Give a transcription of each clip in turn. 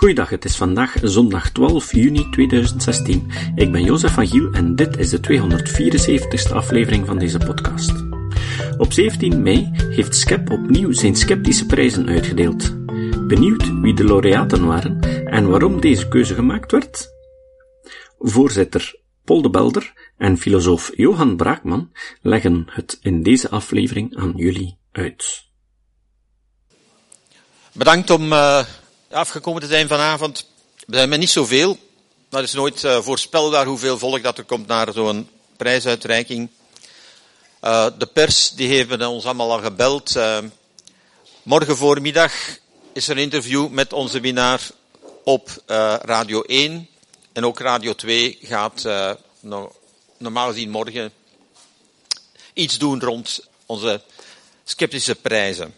Goeiedag, het is vandaag zondag 12 juni 2016. Ik ben Jozef van Giel en dit is de 274ste aflevering van deze podcast. Op 17 mei heeft SCEP opnieuw zijn sceptische prijzen uitgedeeld. Benieuwd wie de laureaten waren en waarom deze keuze gemaakt werd? Voorzitter Paul de Belder en filosoof Johan Braakman leggen het in deze aflevering aan jullie uit. Bedankt om uh, afgekomen te zijn vanavond. We zijn met niet zoveel. Het is nooit uh, voorspelbaar hoeveel volk dat er komt naar zo'n prijsuitreiking. Uh, de pers die heeft ons allemaal al gebeld. morgen voormiddag is er een interview met onze winnaar op Radio 1. En ook Radio 2 gaat normaal gezien morgen iets doen rond onze sceptische prijzen.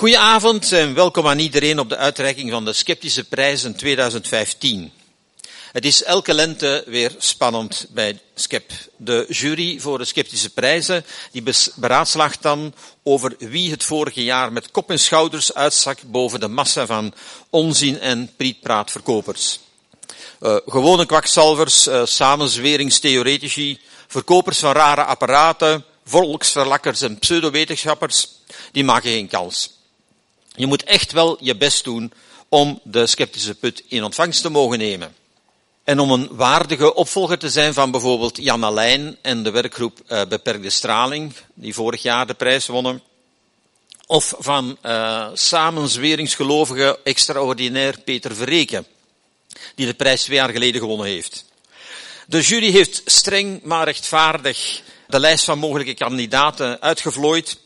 Goedenavond en welkom aan iedereen op de uitreiking van de Sceptische Prijzen 2015. Het is elke lente weer spannend bij SCEP. De jury voor de Sceptische Prijzen die beraadslaagt dan over wie het vorige jaar met kop en schouders uitstak boven de massa van onzin en prietpraatverkopers. Uh, gewone kwakzalvers, uh, samenzweringstheoretici, verkopers van rare apparaten, volksverlakkers en pseudowetenschappers, die maken geen kans. Je moet echt wel je best doen om de sceptische put in ontvangst te mogen nemen. En om een waardige opvolger te zijn van bijvoorbeeld Jan Alijn en de werkgroep uh, Beperkte Straling, die vorig jaar de prijs wonnen. Of van uh, samenzweringsgelovige extraordinair Peter Verreken, die de prijs twee jaar geleden gewonnen heeft. De jury heeft streng maar rechtvaardig de lijst van mogelijke kandidaten uitgevlooid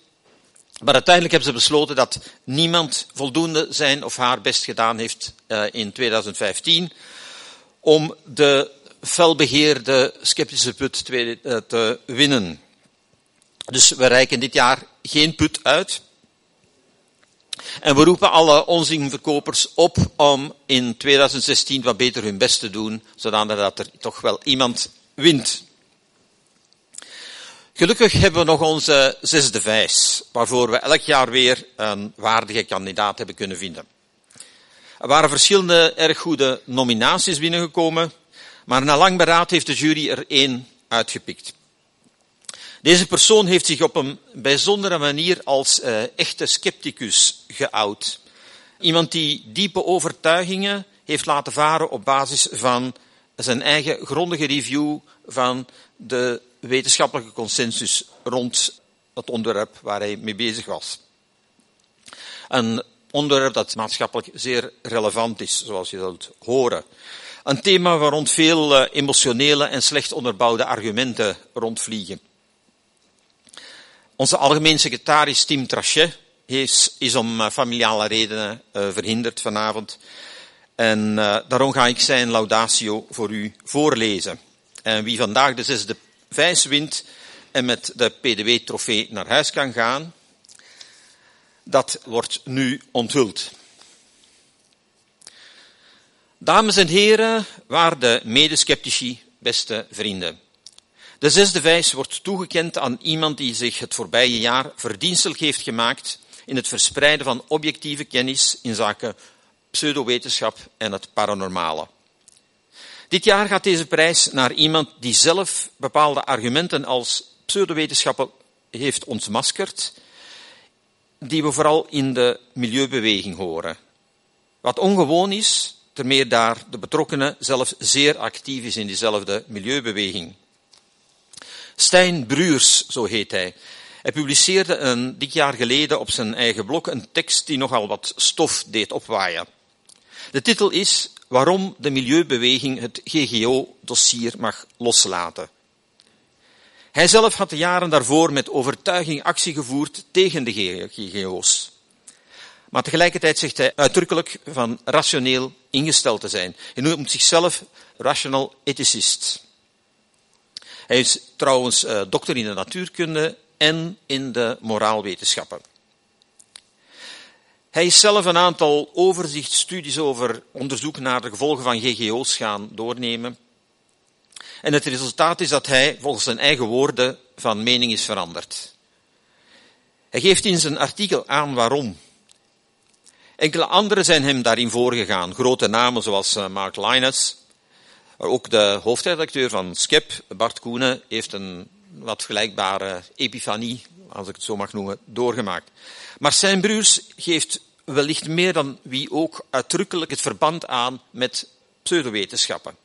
maar uiteindelijk hebben ze besloten dat niemand voldoende zijn of haar best gedaan heeft uh, in 2015 om de felbegeerde sceptische put te, uh, te winnen. Dus we reiken dit jaar geen put uit. En we roepen alle onzinverkopers op om in 2016 wat beter hun best te doen, zodat er toch wel iemand wint. Gelukkig hebben we nog onze zesde vijs, waarvoor we elk jaar weer een waardige kandidaat hebben kunnen vinden. Er waren verschillende erg goede nominaties binnengekomen, maar na lang beraad heeft de jury er één uitgepikt. Deze persoon heeft zich op een bijzondere manier als uh, echte scepticus geout. Iemand die diepe overtuigingen heeft laten varen op basis van zijn eigen grondige review van de wetenschappelijke consensus rond het onderwerp waar hij mee bezig was. Een onderwerp dat maatschappelijk zeer relevant is, zoals je zult horen. Een thema waar rond veel eh, emotionele en slecht onderbouwde argumenten rondvliegen. Onze algemeen secretaris Tim Trachet is, is om eh, familiale redenen uh, verhinderd vanavond. En daarom ga ik zijn laudatio voor u voorlezen. En wie vandaag de zesde vijs wint en met de PDW-trofee naar huis kan gaan, dat wordt nu onthuld. Dames en heren, waarde medesceptici, beste vrienden. De zesde vijs wordt toegekend aan iemand die zich het voorbije jaar verdienstelijk heeft gemaakt in het verspreiden van objectieve kennis in zaken pseudowetenschap en het paranormale. Dit jaar gaat deze prijs naar iemand die zelf bepaalde argumenten als pseudowetenschappen heeft ontmaskerd, die we vooral in de milieubeweging horen. Wat ongewoon is, termeer daar de betrokkenen zelf zeer actief is in diezelfde milieubeweging. Stijn Bruurs, zo heet hij. Hij publiceerde een dik jaar geleden op zijn eigen blog een tekst die nogal wat stof deed opwaaien. De titel is waarom de milieubeweging het GGO-dossier mag loslaten. Hij zelf had de jaren daarvoor met overtuiging actie gevoerd tegen de GGO's. Maar tegelijkertijd zegt hij uitdrukkelijk van rationeel ingesteld te zijn. Hij noemt zichzelf rational ethicist. Hij is trouwens uh, dokter in de natuurkunde en in de moraalwetenschappen. Hij is zelf een aantal overzichtsstudies over onderzoek naar de gevolgen van GGO's gaan doornemen. En het resultaat is dat hij, volgens zijn eigen woorden, van mening is veranderd. Hij geeft in zijn artikel aan waarom. Enkele anderen zijn hem daarin voorgegaan. Grote namen zoals eh, Mark Linus. Ook de hoofdredacteur van Skep, Bart Koenen, heeft een wat vergelijkbare epifanie, als ik het zo mag noemen, doorgemaakt. Maar zijn broers geeft wellicht meer dan wie ook uitdrukkelijk het verband aan met pseudowetenschappen.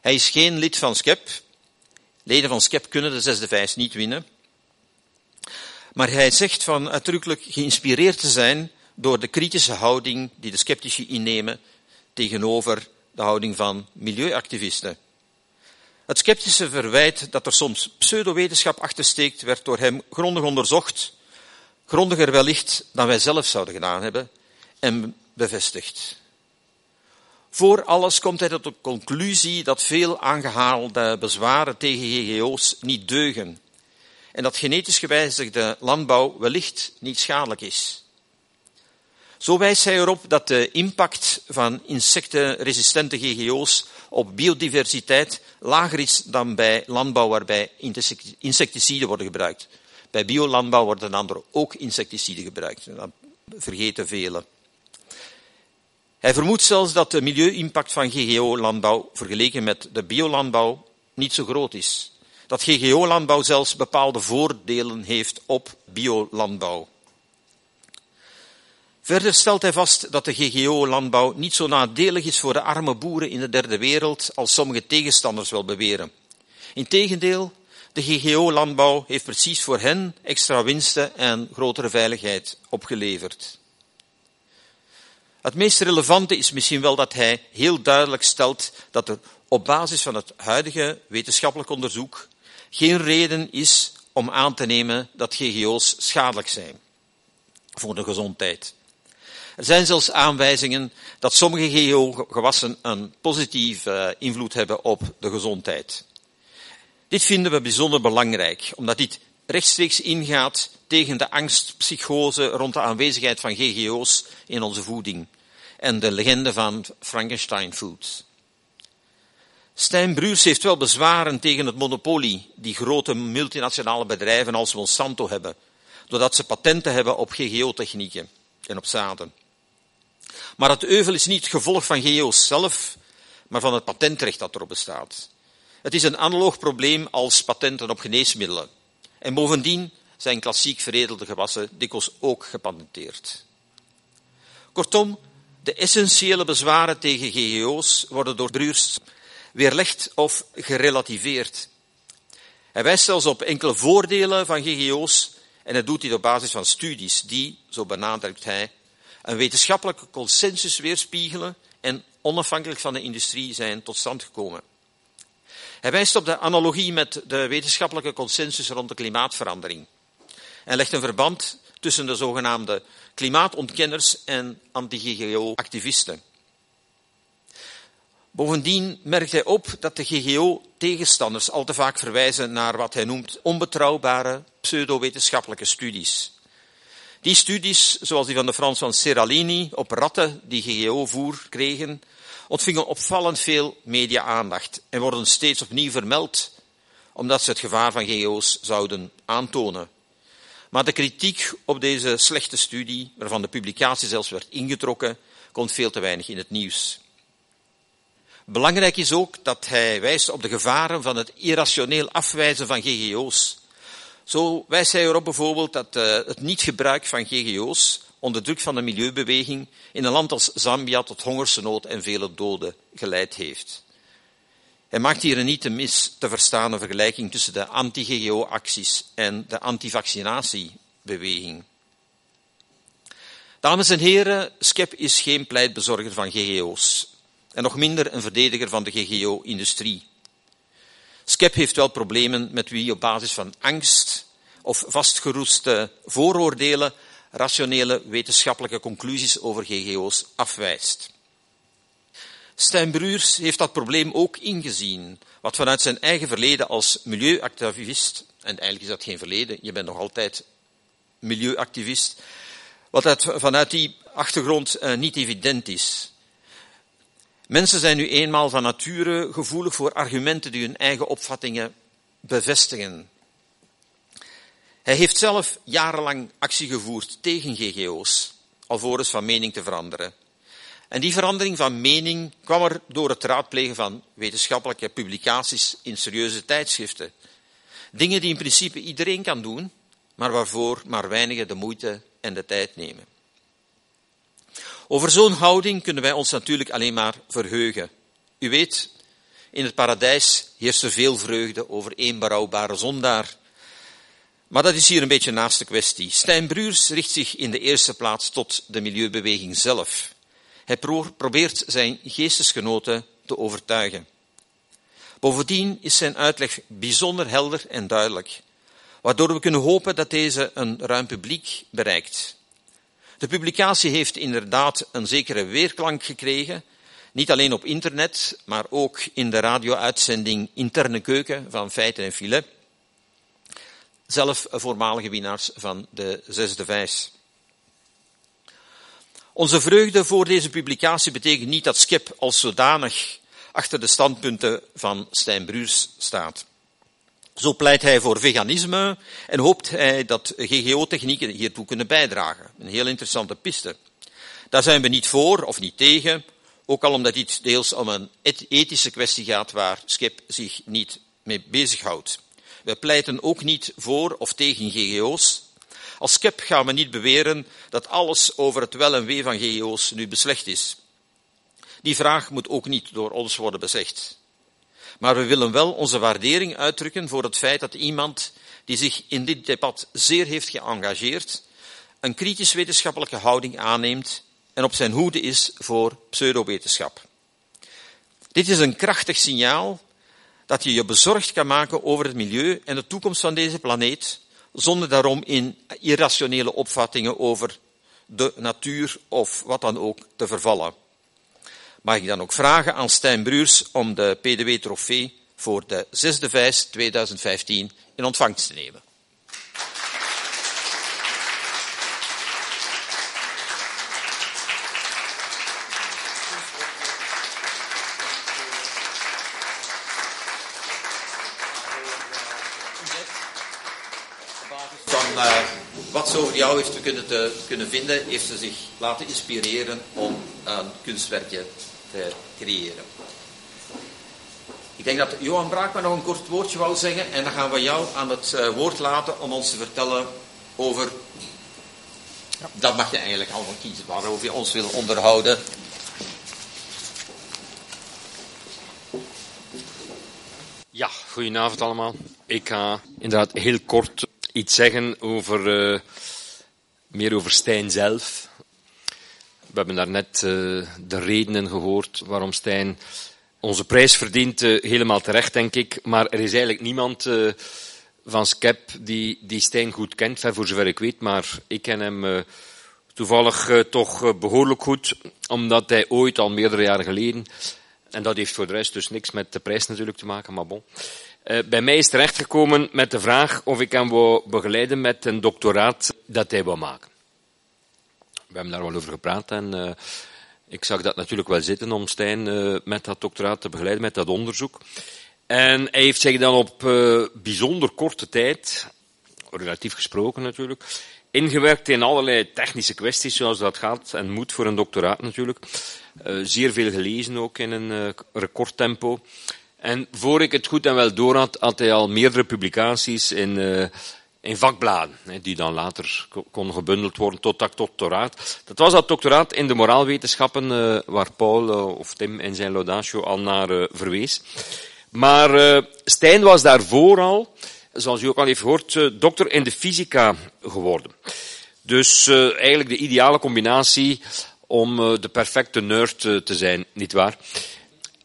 Hij is geen lid van SCEP. Leden van SCEP kunnen de zesde vijs niet winnen. Maar hij zegt van uitdrukkelijk geïnspireerd te zijn door de kritische houding die de sceptici innemen tegenover de houding van milieuactivisten. Het sceptische verwijt dat er soms pseudowetenschap achter steekt, werd door hem grondig onderzocht, grondiger wellicht dan wij zelf zouden gedaan hebben, en bevestigd. Voor alles komt hij tot de conclusie dat veel aangehaalde bezwaren tegen GGO's niet deugen en dat genetisch gewijzigde landbouw wellicht niet schadelijk is. Zo wijst hij erop dat de impact van insectenresistente GGO's op biodiversiteit lager is dan bij landbouw waarbij insecticiden worden gebruikt. Bij biolandbouw worden andere ook insecticiden gebruikt. Dat vergeten velen. Hij vermoedt zelfs dat de milieu-impact van GGO-landbouw vergeleken met de biolandbouw niet zo groot is. Dat GGO-landbouw zelfs bepaalde voordelen heeft op biolandbouw. Verder stelt hij vast dat de GGO-landbouw niet zo nadelig is voor de arme boeren in de derde wereld als sommige tegenstanders wel beweren. Integendeel, de GGO-landbouw heeft precies voor hen extra winsten en grotere veiligheid opgeleverd. Het meest relevante is misschien wel dat hij heel duidelijk stelt dat er op basis van het huidige wetenschappelijk onderzoek geen reden is om aan te nemen dat GGO's schadelijk zijn voor de gezondheid. Er zijn zelfs aanwijzingen dat sommige GGO-gewassen een positieve invloed hebben op de gezondheid. Dit vinden we bijzonder belangrijk, omdat dit rechtstreeks ingaat tegen de angstpsychose rond de aanwezigheid van GGO's in onze voeding en de legende van Frankenstein Foods. Stijn heeft wel bezwaren tegen het monopolie die grote multinationale bedrijven als Monsanto hebben, doordat ze patenten hebben op GGO-technieken en op zaden. Maar het euvel is niet het gevolg van GGO's zelf, maar van het patentrecht dat erop bestaat. Het is een analoog probleem als patenten op geneesmiddelen. En bovendien zijn klassiek veredelde gewassen dikwijls ook gepatenteerd. Kortom, de essentiële bezwaren tegen GGO's worden door Bruurs weerlegd of gerelativeerd. Hij wijst zelfs op enkele voordelen van GGO's en hij doet dit op basis van studies die, zo benadrukt hij, een wetenschappelijke consensus weerspiegelen en onafhankelijk van de industrie zijn tot stand gekomen. Hij wijst op de analogie met de wetenschappelijke consensus rond de klimaatverandering en legt een verband tussen de zogenaamde klimaatontkenners en anti-GGO-activisten. Bovendien merkt hij op dat de GGO-tegenstanders al te vaak verwijzen naar wat hij noemt onbetrouwbare pseudowetenschappelijke studies. Die studies, zoals die van de Frans van Seralini op ratten die GGO-voer kregen, ontvingen opvallend veel media-aandacht en worden steeds opnieuw vermeld, omdat ze het gevaar van GGO's zouden aantonen. Maar de kritiek op deze slechte studie, waarvan de publicatie zelfs werd ingetrokken, komt veel te weinig in het nieuws. Belangrijk is ook dat hij wijst op de gevaren van het irrationeel afwijzen van GGO's. Zo wijst hij erop bijvoorbeeld dat uh, het niet-gebruik van GGO's onder druk van de milieubeweging in een land als Zambia tot hongersnood en vele doden geleid heeft. Hij maakt hier een niet te mis te verstaande vergelijking tussen de anti-GGO-acties en de antivaccinatiebeweging. Dames en heren, SCEP is geen pleitbezorger van GGO's en nog minder een verdediger van de GGO-industrie. SCEP heeft wel problemen met wie op basis van angst of vastgeroeste vooroordelen rationele wetenschappelijke conclusies over GGO's afwijst. Stijn Bruurs heeft dat probleem ook ingezien, wat vanuit zijn eigen verleden als milieuactivist, en eigenlijk is dat geen verleden, je bent nog altijd milieuactivist, wat vanuit die achtergrond eh, niet evident is. Mensen zijn nu eenmaal van nature gevoelig voor argumenten die hun eigen opvattingen bevestigen. Hij heeft zelf jarenlang actie gevoerd tegen GGO's, alvorens van mening te veranderen. En die verandering van mening kwam er door het raadplegen van wetenschappelijke publicaties in serieuze tijdschriften. Dingen die in principe iedereen kan doen, maar waarvoor maar weinigen de moeite en de tijd nemen. Over zo'n houding kunnen wij ons natuurlijk alleen maar verheugen. U weet, in het paradijs heerst er veel vreugde over één berouwbare zondaar. Maar dat is hier een beetje naast de kwestie. Stijn Bruurs richt zich in de eerste plaats tot de milieubeweging zelf. Hij probeert zijn geestesgenoten te overtuigen. Bovendien is zijn uitleg bijzonder helder en duidelijk, waardoor we kunnen hopen dat deze een ruim publiek bereikt. De publicatie heeft inderdaad een zekere weerklank gekregen, niet alleen op internet, maar ook in de radio-uitzending Interne Keuken van Feiten en Filet. Zelf voormalige winnaars van de Zesde Vijs. Onze vreugde voor deze publicatie betekent niet dat Skip als zodanig achter de standpunten van Stijn Bruurs staat. Zo pleit hij voor veganisme en hoopt hij dat GGO-technieken hiertoe kunnen bijdragen. Een heel interessante piste. Daar zijn we niet voor of niet tegen, ook al omdat dit deels om een ethische kwestie gaat waar Skip zich niet mee bezighoudt. We pleiten ook niet voor of tegen GGO's. Als SCEP gaan we niet beweren dat alles over het wel en wee van GGO's nu beslecht is. Die vraag moet ook niet door ons worden bezegd. Maar we willen wel onze waardering uitdrukken voor het feit dat iemand die zich in dit debat zeer heeft geëngageerd, een kritisch wetenschappelijke houding aanneemt en op zijn hoede is voor pseudowetenschap. Dit is een krachtig signaal dat je je bezorgd kan maken over het milieu en de toekomst van deze planeet, zonder daarom in irrationele opvattingen over de natuur of wat dan ook te vervallen. Mag ik dan ook vragen aan Stijn Bruurs om de PDW-trofee voor de zesde vijs 2015 in ontvangst te nemen. Van uh, wat ze over jou heeft kunnen, te, kunnen vinden, heeft ze zich laten inspireren om een kunstwerkje te creëren. Ik denk dat Johan Braakman nog een kort woordje wou zeggen en dan gaan we jou aan het uh, woord laten om ons te vertellen over. Ja. Dat mag je eigenlijk allemaal kiezen waarover je ons wil onderhouden. Ja, goedenavond allemaal. Ik ga inderdaad heel kort iets zeggen over, uh, meer over Stijn zelf. We hebben daarnet uh, de redenen gehoord waarom Stijn onze prijs verdient, uh, helemaal terecht denk ik. Maar er is eigenlijk niemand van Skep die, die Stijn goed kent, voor zover ik weet. Maar ik ken hem toevallig toch behoorlijk goed, omdat hij ooit al meerdere jaren geleden, en dat heeft voor de rest dus niks met de prijs natuurlijk te maken, maar bon. Bij mij is terechtgekomen met de vraag of ik hem wou begeleiden met een doctoraat dat hij wou maken. We hebben daar wel over gepraat en uh, ik zag dat natuurlijk wel zitten om Stijn uh, met dat doctoraat te begeleiden, met dat onderzoek. En hij heeft zich dan op uh, bijzonder korte tijd, relatief gesproken natuurlijk, ingewerkt in allerlei technische kwesties, zoals dat gaat en moet voor een doctoraat natuurlijk. zeer veel gelezen ook in een recordtempo. En voor ik het goed en wel door had, had hij al meerdere publicaties in in vakbladen, die dan later kon gebundeld worden tot dat doctoraat. Dat was dat doctoraat in de moraalwetenschappen, eh, waar Paul eh, of Tim in zijn laudatio al naar eh, verwees. Maar Stijn was daarvoor al, zoals u ook al heeft gehoord, dokter in de fysica geworden. Dus eigenlijk de ideale combinatie om de perfecte nerd te zijn, nietwaar?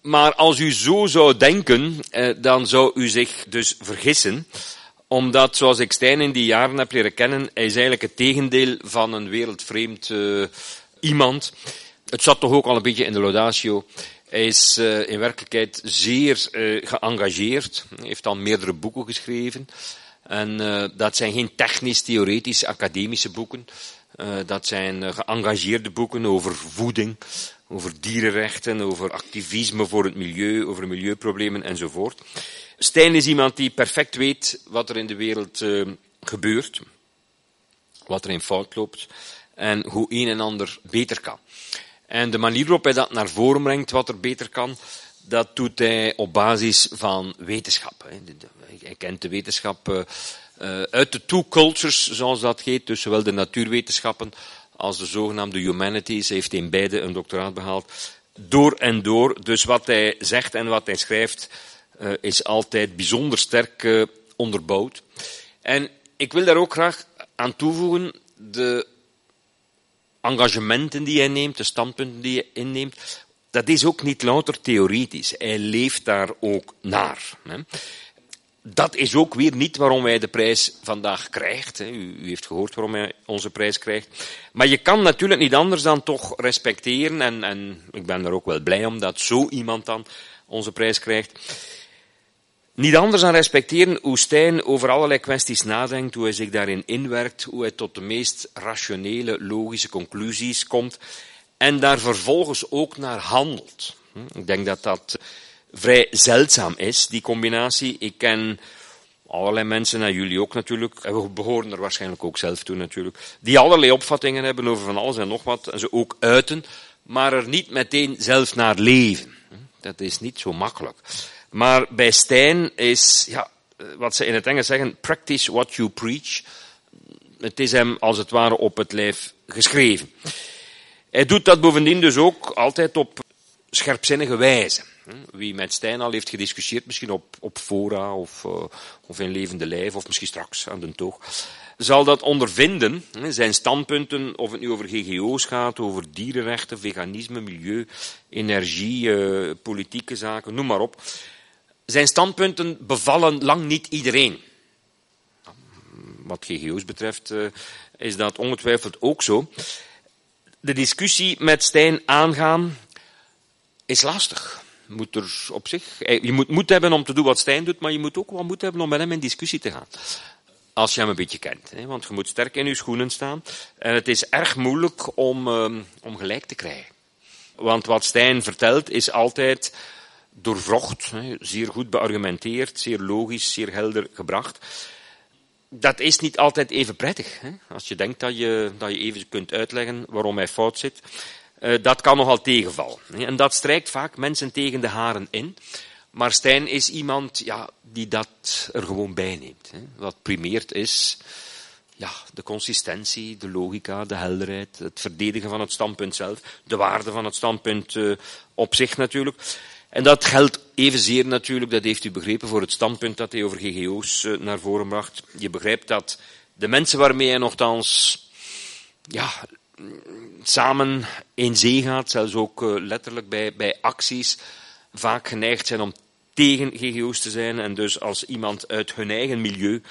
Maar als u zo zou denken, dan zou u zich dus vergissen omdat, zoals ik Stijn in die jaren heb leren kennen, hij is eigenlijk het tegendeel van een wereldvreemd uh, iemand. Het zat toch ook al een beetje in de laudatio. Hij is uh, in werkelijkheid zeer uh, geëngageerd. Hij heeft al meerdere boeken geschreven. En dat zijn geen technisch-theoretische academische boeken. Dat zijn geëngageerde boeken over voeding, over dierenrechten, over activisme voor het milieu, over milieuproblemen enzovoort. Stijn is iemand die perfect weet wat er in de wereld uh, gebeurt, wat er in fout loopt. en hoe een en ander beter kan. En de manier waarop hij dat naar voren brengt, wat er beter kan, dat doet hij op basis van wetenschap. Hij kent de wetenschap uit de two cultures, zoals dat heet, dus zowel de natuurwetenschappen als de zogenaamde humanities. Heeft in beide een doctoraat behaald. Door en door. Dus wat hij zegt en wat hij schrijft, uh, is altijd bijzonder sterk onderbouwd. En ik wil daar ook graag aan toevoegen, de engagementen die hij neemt, de standpunten die hij inneemt, dat is ook niet louter theoretisch. Hij leeft daar ook naar. Dat is ook weer niet waarom hij de prijs vandaag krijgt. U, heeft gehoord waarom hij onze prijs krijgt. Maar je kan natuurlijk niet anders dan toch respecteren, en, en ik ben er ook wel blij om dat zo iemand dan onze prijs krijgt. Niet anders dan respecteren hoe Stijn over allerlei kwesties nadenkt, hoe hij zich daarin inwerkt, hoe hij tot de meest rationele, logische conclusies komt en daar vervolgens ook naar handelt. Hm, ik denk dat dat vrij zeldzaam is, die combinatie. Ik ken allerlei mensen, en jullie ook natuurlijk, en we behoren er waarschijnlijk ook zelf toe natuurlijk, die allerlei opvattingen hebben over van alles en nog wat, en ze ook uiten, maar er niet meteen zelf naar leven. Dat is niet zo makkelijk. Maar bij Stijn is, ja, wat ze in het Engels zeggen, practice what you preach. Het is hem als het ware op het lijf geschreven. Hij doet dat bovendien dus ook altijd op scherpzinnige wijze. Wie met Stijn al heeft gediscussieerd, misschien op, op fora of, uh, of in levende lijf, of misschien straks aan de toog, zal dat ondervinden, zijn standpunten, of het nu over GGO's gaat, over dierenrechten, veganisme, milieu, energie, uh, politieke zaken, noem maar op. Zijn standpunten bevallen lang niet iedereen. Wat GGO's betreft uh, is dat ongetwijfeld ook zo de discussie met Stijn aangaan is lastig. Moet er op zich, eh, je moet moed hebben om te doen wat Stijn doet, maar je moet ook wel moed hebben om met hem in discussie te gaan. Als je hem een beetje kent. Hè? Want je moet sterk in je schoenen staan. En het is erg moeilijk om, um, om gelijk te krijgen. Want wat Stijn vertelt is altijd doorvrocht, hè? zeer goed beargumenteerd, zeer logisch, zeer helder gebracht dat is niet altijd even prettig. Hè? Als je denkt dat je, dat je even kunt uitleggen waarom hij fout zit. Uh, dat kan nogal tegenvallen. En dat strijkt vaak mensen tegen de haren in. Maar Stijn is iemand ja, die dat er gewoon bij neemt. Wat primeert is ja, de consistentie, de logica, de helderheid, het verdedigen van het standpunt zelf, de waarde van het standpunt uh, op zich natuurlijk. En dat geldt evenzeer natuurlijk, dat heeft u begrepen, voor het standpunt dat hij over GGO's eh, naar voren bracht. Je begrijpt dat de mensen waarmee hij nogthans ja, samen in zee gaat, zelfs ook eh, letterlijk bij, bij acties, vaak geneigd zijn om tegen GGO's te zijn. En dus als iemand uit hun eigen milieu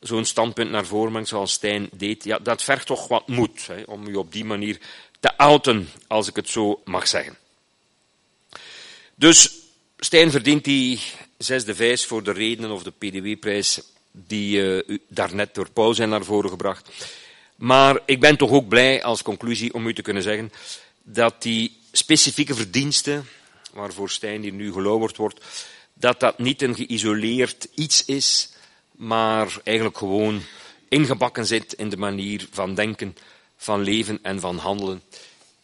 zo'n standpunt naar voren brengt, zoals Stijn deed, ja, dat vergt toch wat moed hè, om u op die manier te outen, als ik het zo mag zeggen. Dus Stijn verdient die zesde vijs voor de redenen of de PDW-prijs die uh, daarnet door Paul zijn naar voren gebracht. Maar ik ben toch ook blij als conclusie om u te kunnen zeggen dat die specifieke verdiensten, waarvoor Stijn hier nu geloofd wordt, dat dat niet een geïsoleerd iets is, maar eigenlijk gewoon ingebakken zit in de manier van denken, van leven en van handelen,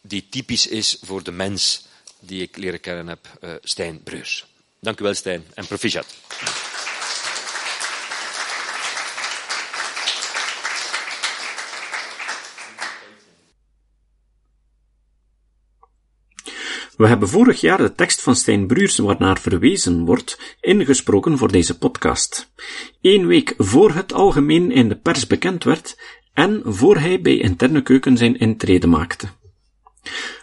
die typisch is voor de mens die ik leren kennen heb, uh, Stijn Breurs. Dank u wel, Stijn, en proficiat. We hebben vorig jaar de tekst van Stijn Bruurs, waarnaar verwezen wordt, ingesproken voor deze podcast. Eén week voor het algemeen in de pers bekend werd en voor hij bij Interne Keuken zijn intrede maakte.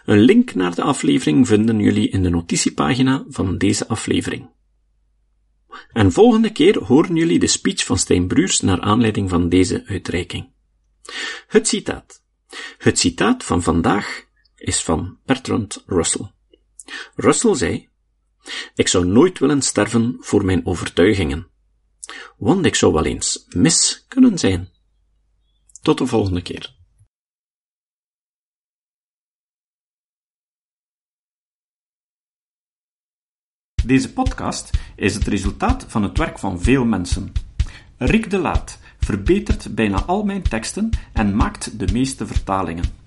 Een link naar de aflevering vinden jullie in de notitiepagina van deze aflevering. En volgende keer horen jullie de speech van Stijn Bruurs naar aanleiding van deze uitreiking. Het citaat. Het citaat van vandaag is van Bertrand Russell. Russell zei, ik zou nooit willen sterven voor mijn overtuigingen, want ik zou wel eens mis kunnen zijn. Tot de volgende keer. Deze podcast is het resultaat van het werk van veel mensen. Rick de Laat, verbetert bijna al mijn teksten en maakt de meeste vertalingen.